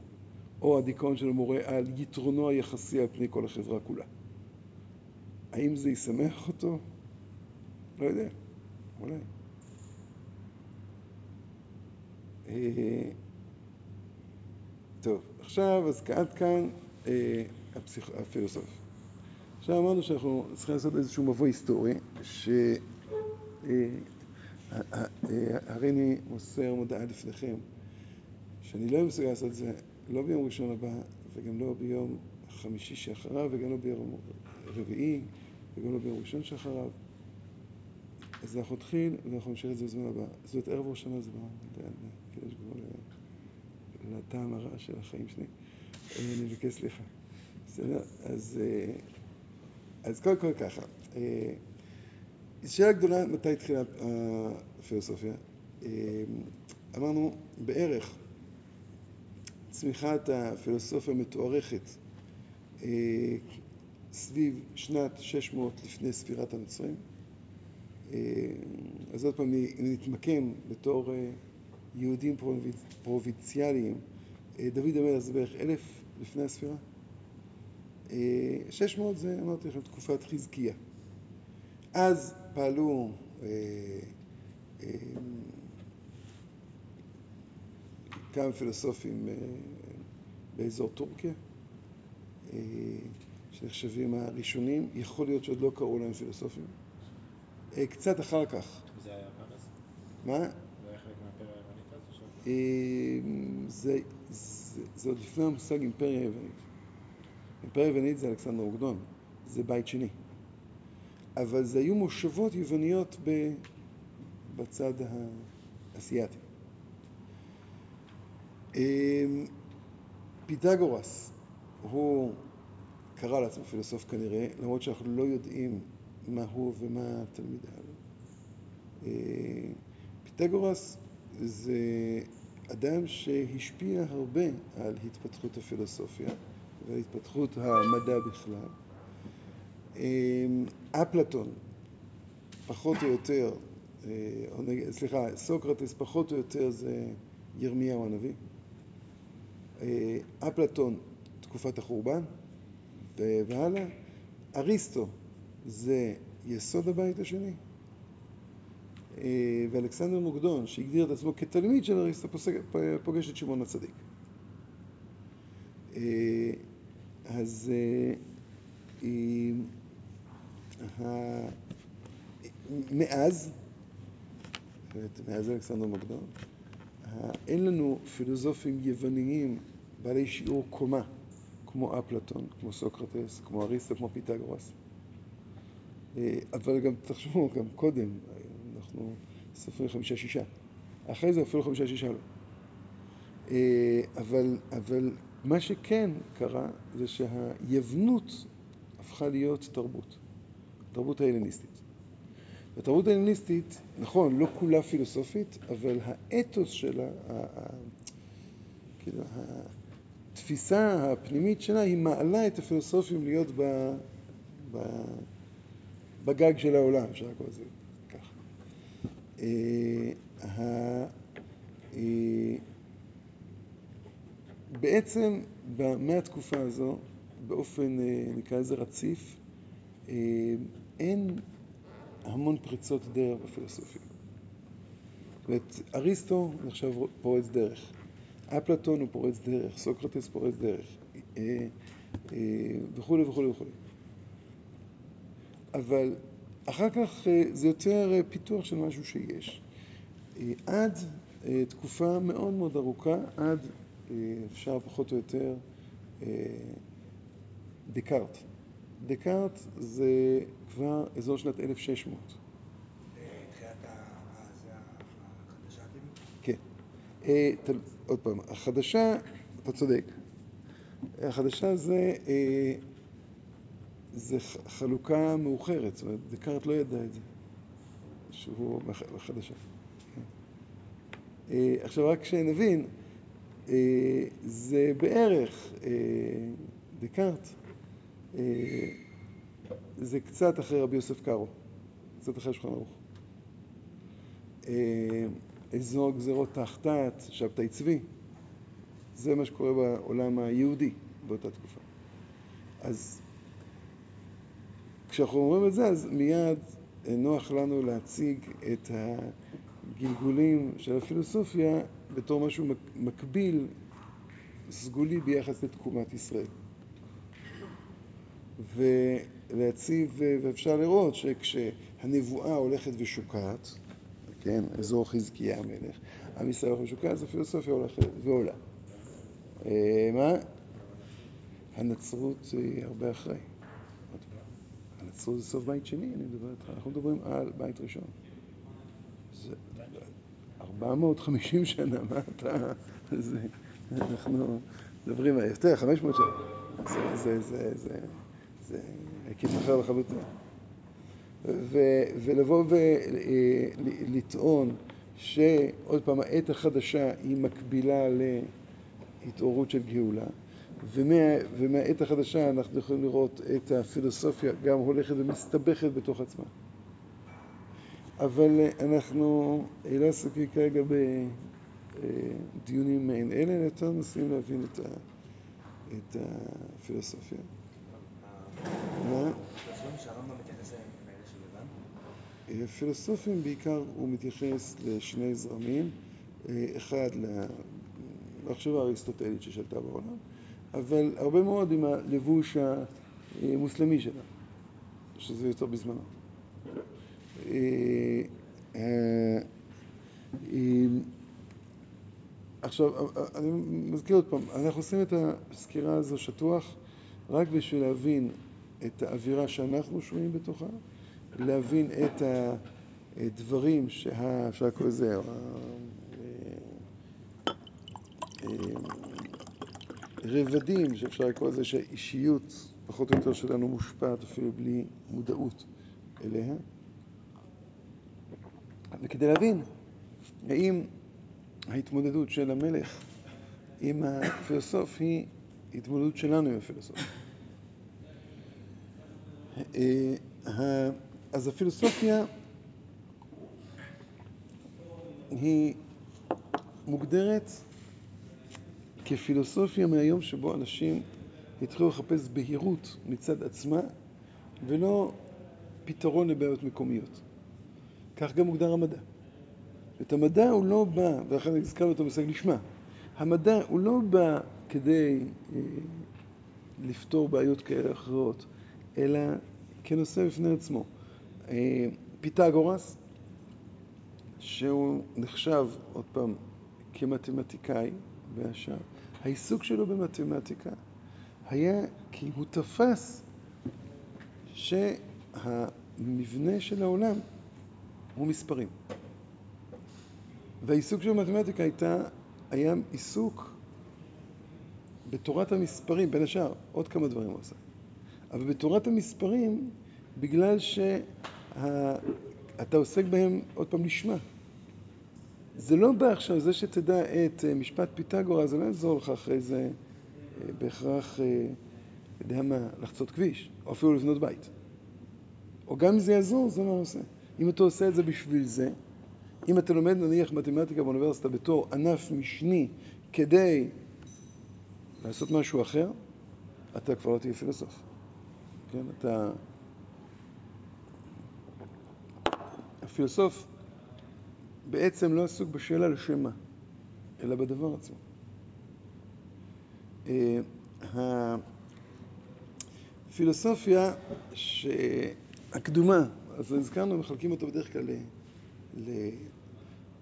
או הדיכאון שלו מורה על יתרונו היחסי על פני כל החברה כולה. האם זה ישמח אותו? לא יודע, אולי. אה, טוב, עכשיו, אז עד כאן אה, הפסיכ... הפילוסוף. עכשיו אמרנו שאנחנו צריכים לעשות איזשהו מבוא היסטורי, שהרי אני מוסר מודעה לפניכם, שאני לא מסוגל לעשות את זה לא ביום ראשון הבא, וגם לא ביום חמישי שאחריו, וגם לא ביום רביעי, וגם לא ביום ראשון שאחריו. אז אנחנו נתחיל, ואנחנו נשאר את זה בזמן הבא. זאת ערב ראש השנה זה כאילו יש גבול לטעם הרע של החיים שלי. אני מבקש סליחה. בסדר? אז, אז קודם כל ככה. שאלה גדולה, מתי התחילה הפילוסופיה? אמרנו, בערך צמיחת הפילוסופיה המתוארכת אה, סביב שנת 600 לפני ספירת הנוצרים. אה, אז עוד פעם, נתמקם בתור אה, יהודים פרובינציאליים, דוד המלך זה בערך אלף לפני הספירה. 600 זה, אמרתי לכם, תקופת חזקיה. אז פעלו כמה פילוסופים באזור טורקיה, שנחשבים הראשונים, יכול להיות שעוד לא קראו להם פילוסופים. אה, קצת אחר כך. זה היה פרס? מה? זה היה חלק מהאימפריה היוונית אז? אה, זה, עוד לפני המושג אימפריה היוונית. אימפריה היוונית זה אלכסנדר אוגדון, זה בית שני. אבל זה היו מושבות יווניות בצד האסייתי. אה, פיתגורס הוא קרא לעצמו פילוסוף כנראה, למרות שאנחנו לא יודעים מה הוא ומה תלמידיו. אה, פיתגורס זה אדם שהשפיע הרבה על התפתחות הפילוסופיה ועל התפתחות המדע בכלל. אה, אפלטון, פחות או יותר, אה, סליחה, סוקרטס פחות או יותר זה ירמיהו הנביא. אפלטון, תקופת החורבן, והלאה. אריסטו זה יסוד הבית השני. אה, ואלכסנדר מוקדון, שהגדיר את עצמו כתלמיד של אריסטו, פוגש את שמעון הצדיק. אה, אז אה, מאז, מאז אלכסנדר מוקדון, אין לנו פילוסופים יווניים בעלי שיעור קומה כמו אפלטון, כמו סוקרטס, כמו אריסטו, כמו פיתגורס. אה, אבל גם, תחשבו, גם קודם, אנחנו סופרים חמישה-שישה. אחרי זה אפילו חמישה-שישה לא. אה, אבל, אבל מה שכן קרה זה שהיוונות הפכה להיות תרבות, תרבות ההלניסטית. התרבות ההלניסטית, נכון, לא כולה פילוסופית, אבל האתוס שלה, כאילו, התפיסה הפנימית שלה היא מעלה את הפילוסופים להיות ב, ב, בגג של העולם, אפשר לקרוא לזה ככה. אה, אה, בעצם מהתקופה הזו, באופן, אה, נקרא לזה רציף, אין המון פריצות דרך בפילוסופיה. זאת אומרת, אריסטו נחשב פורץ דרך. אפלטון הוא פורץ דרך, סוקרטס פורץ דרך, וכולי וכולי וכולי. אבל אחר כך אה, זה יותר אה, פיתוח של משהו שיש. אה, עד תקופה מאוד מאוד ארוכה, עד אפשר פחות או יותר דקארט. דקארט זה כבר אזור שנת 1600. תחילת החדשה כאילו? כן. עוד פעם, החדשה, אתה צודק. החדשה זה, אה, זה חלוקה מאוחרת, זאת אומרת, דקארט לא ידע את זה, שהוא בחדשה. אה, עכשיו, רק שנבין, אה, זה בערך, דקארט, זה קצת אחרי רבי יוסף קארו, קצת אחרי שולחן ערוך. אזור גזרות תחתת, שבתאי צבי. זה מה שקורה בעולם היהודי באותה תקופה. אז כשאנחנו אומרים את זה, אז מיד נוח לנו להציג את הגלגולים של הפילוסופיה בתור משהו מקביל, סגולי ביחס לתקומת ישראל. ולהציב, ואפשר לראות שכשהנבואה הולכת ושוקעת, כן, אזור חזקיה המלך, עם ישראל הולך ושוקע, אז הפילוסופיה הולכת ועולה. אה, מה? הנצרות היא הרבה אחרי. הנצרות זה סוף בית שני, אני מדבר איתך, אנחנו מדברים על בית ראשון. זה 450 שנה, מה אתה... זה, אנחנו מדברים יותר, 500 שנה. זה, זה, זה, זה, זה היקף אחר לחלוטין. ולבוא ולטעון שעוד פעם, העת החדשה היא מקבילה התעוררות של גאולה, ומה, ומהעת החדשה אנחנו יכולים לראות את הפילוסופיה גם הולכת ומסתבכת בתוך עצמה. אבל אנחנו לא עסוקים כרגע בדיונים מעין אלה, אלא יותר מנסים להבין את, ה, את הפילוסופיה. מה? הפילוסופים שהרמב"ם מתייחס אליהם הם אלה של יוון? פילוסופים בעיקר הוא מתייחס לשני זרמים, אחד למחשבה האריסטוטלית ששלטה בעולם, אבל הרבה מאוד עם הלבוש המוסלמי שלה, שזה יותר בזמנו. עכשיו, אני מזכיר עוד פעם, אנחנו עושים את הסקירה הזו שטוח רק בשביל להבין את האווירה שאנחנו שומעים בתוכה, להבין את הדברים שאפשר לקרוא לזה, רבדים שאפשר לקרוא לזה שהאישיות פחות או יותר שלנו מושפעת אפילו בלי מודעות אליה. וכדי להבין האם ההתמודדות של המלך עם הפילוסוף היא התמודדות שלנו עם הפילוסוף. אז הפילוסופיה היא מוגדרת כפילוסופיה מהיום שבו אנשים התחילו לחפש בהירות מצד עצמה ולא פתרון לבעיות מקומיות. כך גם מוגדר המדע. את המדע הוא לא בא, ולכן הזכרנו אותו בסג לשמה, המדע הוא לא בא כדי אה, לפתור בעיות כאלה אחרות, אלא כנושא בפני עצמו. אה, פיתגורס, שהוא נחשב, עוד פעם, כמתמטיקאי, והשאר, העיסוק שלו במתמטיקה היה כי הוא תפס שהמבנה של העולם הוא מספרים. והעיסוק של מתמטיקה הייתה, היה עיסוק בתורת המספרים, בין השאר, עוד כמה דברים הוא עושה. אבל בתורת המספרים, בגלל שאתה עוסק בהם עוד פעם לשמה. זה לא בא עכשיו, זה שתדע את אה, משפט פיתגורה, זה לא יעזור לך אחרי זה אה, בהכרח, אה, יודע מה, לחצות כביש, או אפילו לבנות בית. או גם אם זה יעזור, זה מה עושה. אם אתה עושה את זה בשביל זה, אם אתה לומד נניח מתמטיקה באוניברסיטה בתור ענף משני כדי לעשות משהו אחר, אתה כבר לא תהיה פילוסוף. כן, אתה... הפילוסוף בעצם לא עסוק בשאלה לשם מה, אלא בדבר עצמו. אה, הפילוסופיה הקדומה, אז הזכרנו, מחלקים אותה בדרך כלל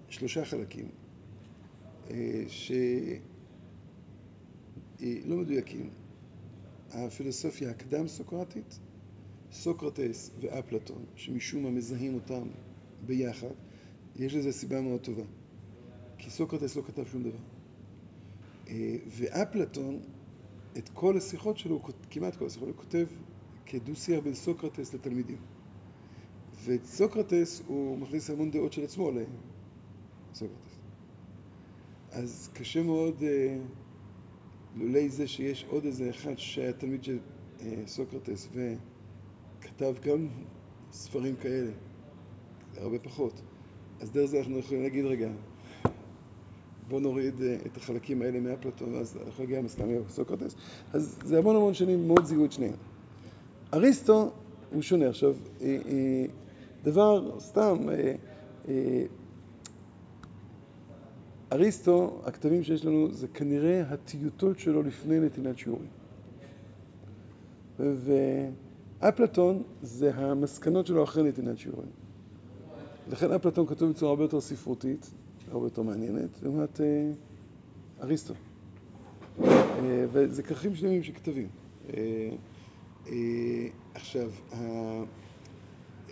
לשלושה חלקים, אה, שלא מדויקים. הפילוסופיה הקדם-סוקרטית, סוקרטס ואפלטון, שמשום מה מזהים אותם ביחד, יש לזה סיבה מאוד טובה. כי סוקרטס לא כתב שום דבר. אה, ואפלטון, את כל השיחות שלו, כמעט כל השיחות, הוא כותב כדו-שיח בין סוקרטס לתלמידים. ואת סוקרטס הוא מכניס המון דעות של עצמו לסוקרטס. אז קשה מאוד, אה, לולי זה שיש עוד איזה אחד שהיה תלמיד של אה, סוקרטס וכתב גם ספרים כאלה, הרבה פחות. אז דרך זה אנחנו יכולים להגיד, רגע, בוא נוריד אה, את החלקים האלה מאפלטון, ואז אנחנו נגיע מסתם סוקרטס. אז זה המון המון שנים מאוד זיהו את שניהם. אריסטו הוא שונה. עכשיו, אה, אה, דבר, סתם, אריסטו, הכתבים שיש לנו, זה כנראה הטיוטות שלו לפני נתינת שיעורים. ואפלטון זה המסקנות שלו אחרי נתינת שיעורים. לכן אפלטון כתוב בצורה הרבה יותר ספרותית, הרבה יותר מעניינת, לעומת אה, אריסטו. אה, וזה כרכים שלמים של כתבים. אה, עכשיו,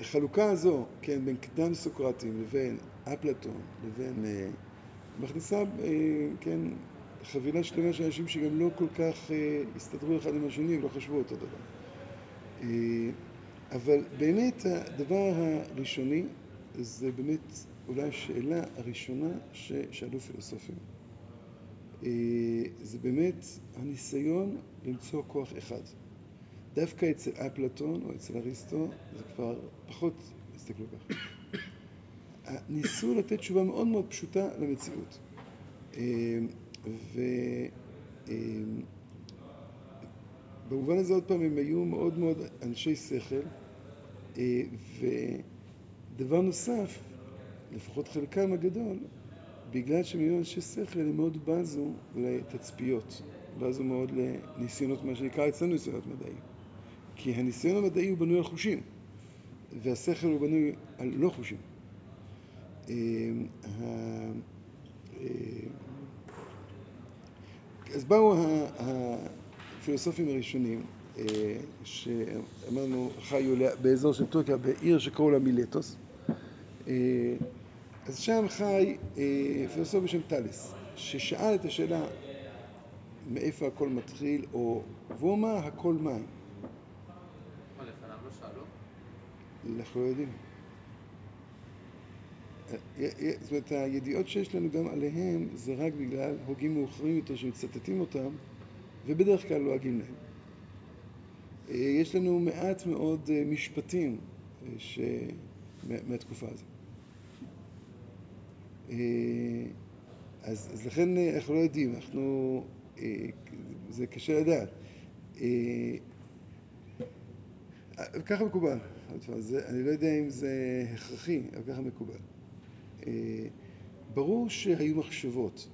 החלוקה הזו, כן, בין קדם סוקרטים לבין אפלטון, לבין, מכניסה, כן, חבילה שלמה של אנשים שגם לא כל כך הסתדרו אחד עם השני ולא חשבו אותו דבר. אבל באמת הדבר הראשוני זה באמת אולי השאלה הראשונה ששאלו פילוסופים. אה, זה באמת הניסיון למצוא כוח אחד. דווקא אצל אפלטון או אצל אריסטו זה כבר פחות הסתכלו ככה. ניסו לתת תשובה מאוד מאוד פשוטה למציאות. אה, ובמובן אה, הזה עוד פעם הם היו מאוד מאוד אנשי שכל ודבר נוסף, לפחות חלקם הגדול, בגלל שהם היו אנשי שכל הם מאוד בזו לתצפיות, בזו מאוד לניסיונות, מה שנקרא אצלנו ניסיונות מדעיים. כי הניסיון המדעי הוא בנוי על חושים, והשכל הוא בנוי על לא חושים. אה, אה, אז באו הפילוסופים הראשונים, אה, שאמרנו חיו באזור של טורקיה, בעיר שקראו לה מילטוס. אז שם חי פילוסוף בשם טאלס, ששאל את השאלה מאיפה הכל מתחיל, או אמר הכל מים. אנחנו לא יודעים. זאת אומרת, הידיעות שיש לנו גם עליהם זה רק בגלל הוגים מאוחרים יותר שמצטטים אותם, ובדרך כלל לועגים לא להם. יש לנו מעט מאוד משפטים ש... מהתקופה הזאת. אז, אז לכן אנחנו לא יודעים, אנחנו, זה קשה לדעת. ככה מקובל. אני לא יודע אם זה הכרחי, אבל ככה מקובל. אה, ברור שהיו מחשבות.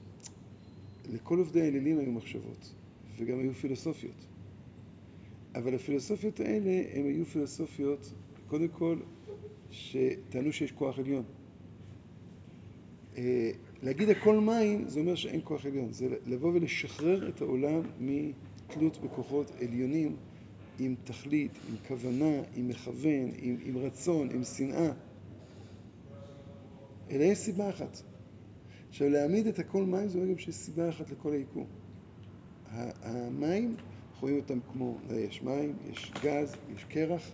לכל עובדי האלילים היו מחשבות, וגם היו פילוסופיות. אבל הפילוסופיות האלה הן היו פילוסופיות, קודם כל, שטענו שיש כוח עליון. אה, להגיד הכל מים זה אומר שאין כוח עליון, זה לבוא ולשחרר את העולם מתלות בכוחות עליונים עם תכלית, עם כוונה, עם מכוון, עם, עם רצון, עם שנאה. אלא יש סיבה אחת. עכשיו, להעמיד את הכל מים זה אומר גם שיש סיבה אחת לכל היקום. המים, אנחנו רואים אותם כמו, יש מים, יש גז, יש קרח,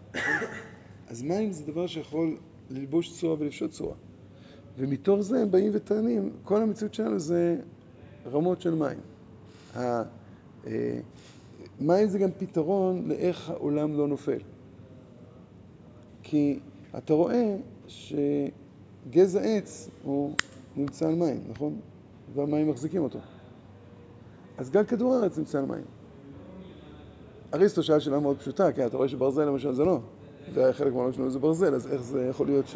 אז מים זה דבר שיכול ללבוש צורה ולפשוט צורה. ומתוך זה הם באים וטענים, כל המציאות שלנו זה רמות של מים. אה, מים זה גם פתרון לאיך העולם לא נופל. כי אתה רואה שגזע עץ הוא נמצא על מים, נכון? והמים מחזיקים אותו. אז גם כדור הארץ נמצא על מים. אריסטו שאל שאלה מאוד פשוטה, כי אתה רואה שברזל למשל זה לא, וחלק מהעולם שלנו זה ברזל, אז איך זה יכול להיות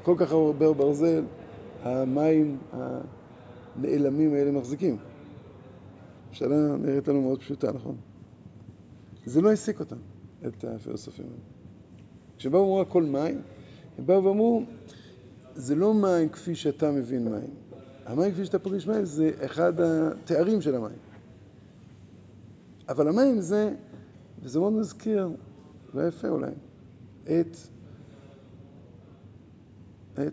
שכל כך הרבה ברזל, המים הנעלמים האלה מחזיקים? שאלה נראית לנו מאוד פשוטה, נכון? זה לא העסיק אותם, את הפילוסופים האלה. כשבאו ואמרו הכל מים, הם באו ואמרו, זה לא מים כפי שאתה מבין מים. המים כפי שאתה פוגש מים זה אחד התארים של המים. אבל המים זה, וזה מאוד מזכיר, לא יפה אולי, את, את,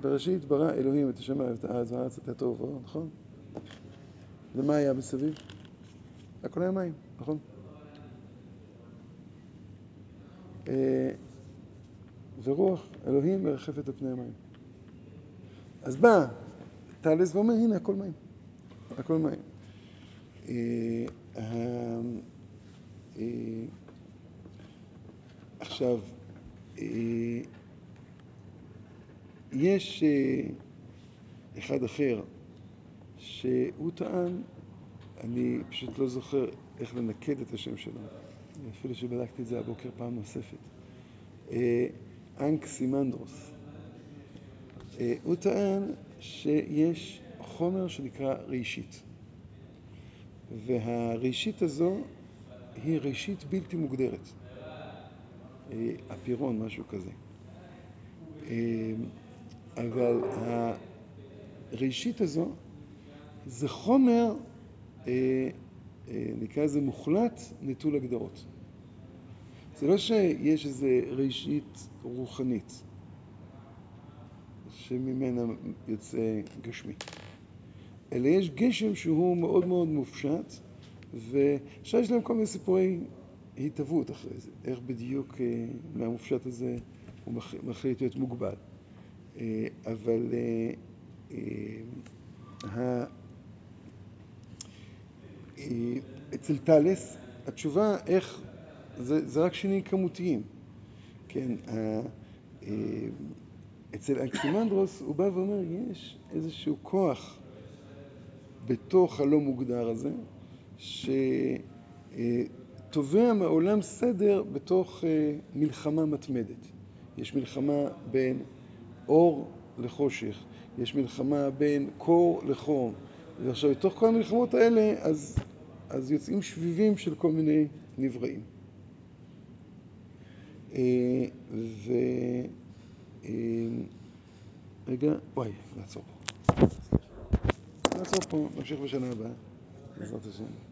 בראשית ברא אלוהים את השמיים ואת הארץ והארץ את הטוב, נכון? ומה היה מסביב? הכל היה מים, נכון? אה, ורוח אלוהים מרחפת על פני המים. אז בא טלס ואומר, הנה, הכל מים. הכל מים. אה, אה, עכשיו, יש אחד אחר שהוא טען אני פשוט לא זוכר איך לנקד את השם שלו, אפילו שבדקתי את זה הבוקר פעם נוספת. אה, אנק סימנדרוס. אה, הוא טען שיש חומר שנקרא ראשית, והראשית הזו היא ראשית בלתי מוגדרת. אה, אפירון, משהו כזה. אבל הראשית הזו זה חומר אה, אה, נקרא לזה מוחלט, נטול הגדרות. זה לא שיש איזו ראשית רוחנית שממנה יוצא גשמי, אלא יש גשם שהוא מאוד מאוד מופשט, ועכשיו יש להם כל מיני סיפורי התהוות אחרי זה, איך בדיוק אה, מהמופשט הזה הוא מחליט להיות מוגבל. אבל ה- אה, אצל טלס, התשובה איך, זה, זה רק שינויים כמותיים. כן, אה, אצל אלכסימנדרוס הוא בא ואומר, יש איזשהו כוח בתוך הלא מוגדר הזה, שתובע מעולם סדר בתוך אה, מלחמה מתמדת. יש מלחמה בין אור לחושך, יש מלחמה בין קור לחום. ועכשיו, בתוך כל המלחמות האלה, אז, אז יוצאים שביבים של כל מיני נבראים. אה, ו... אה, רגע, וואי, נעצור פה. נעצור פה, נמשיך בשנה הבאה, בעזרת השם.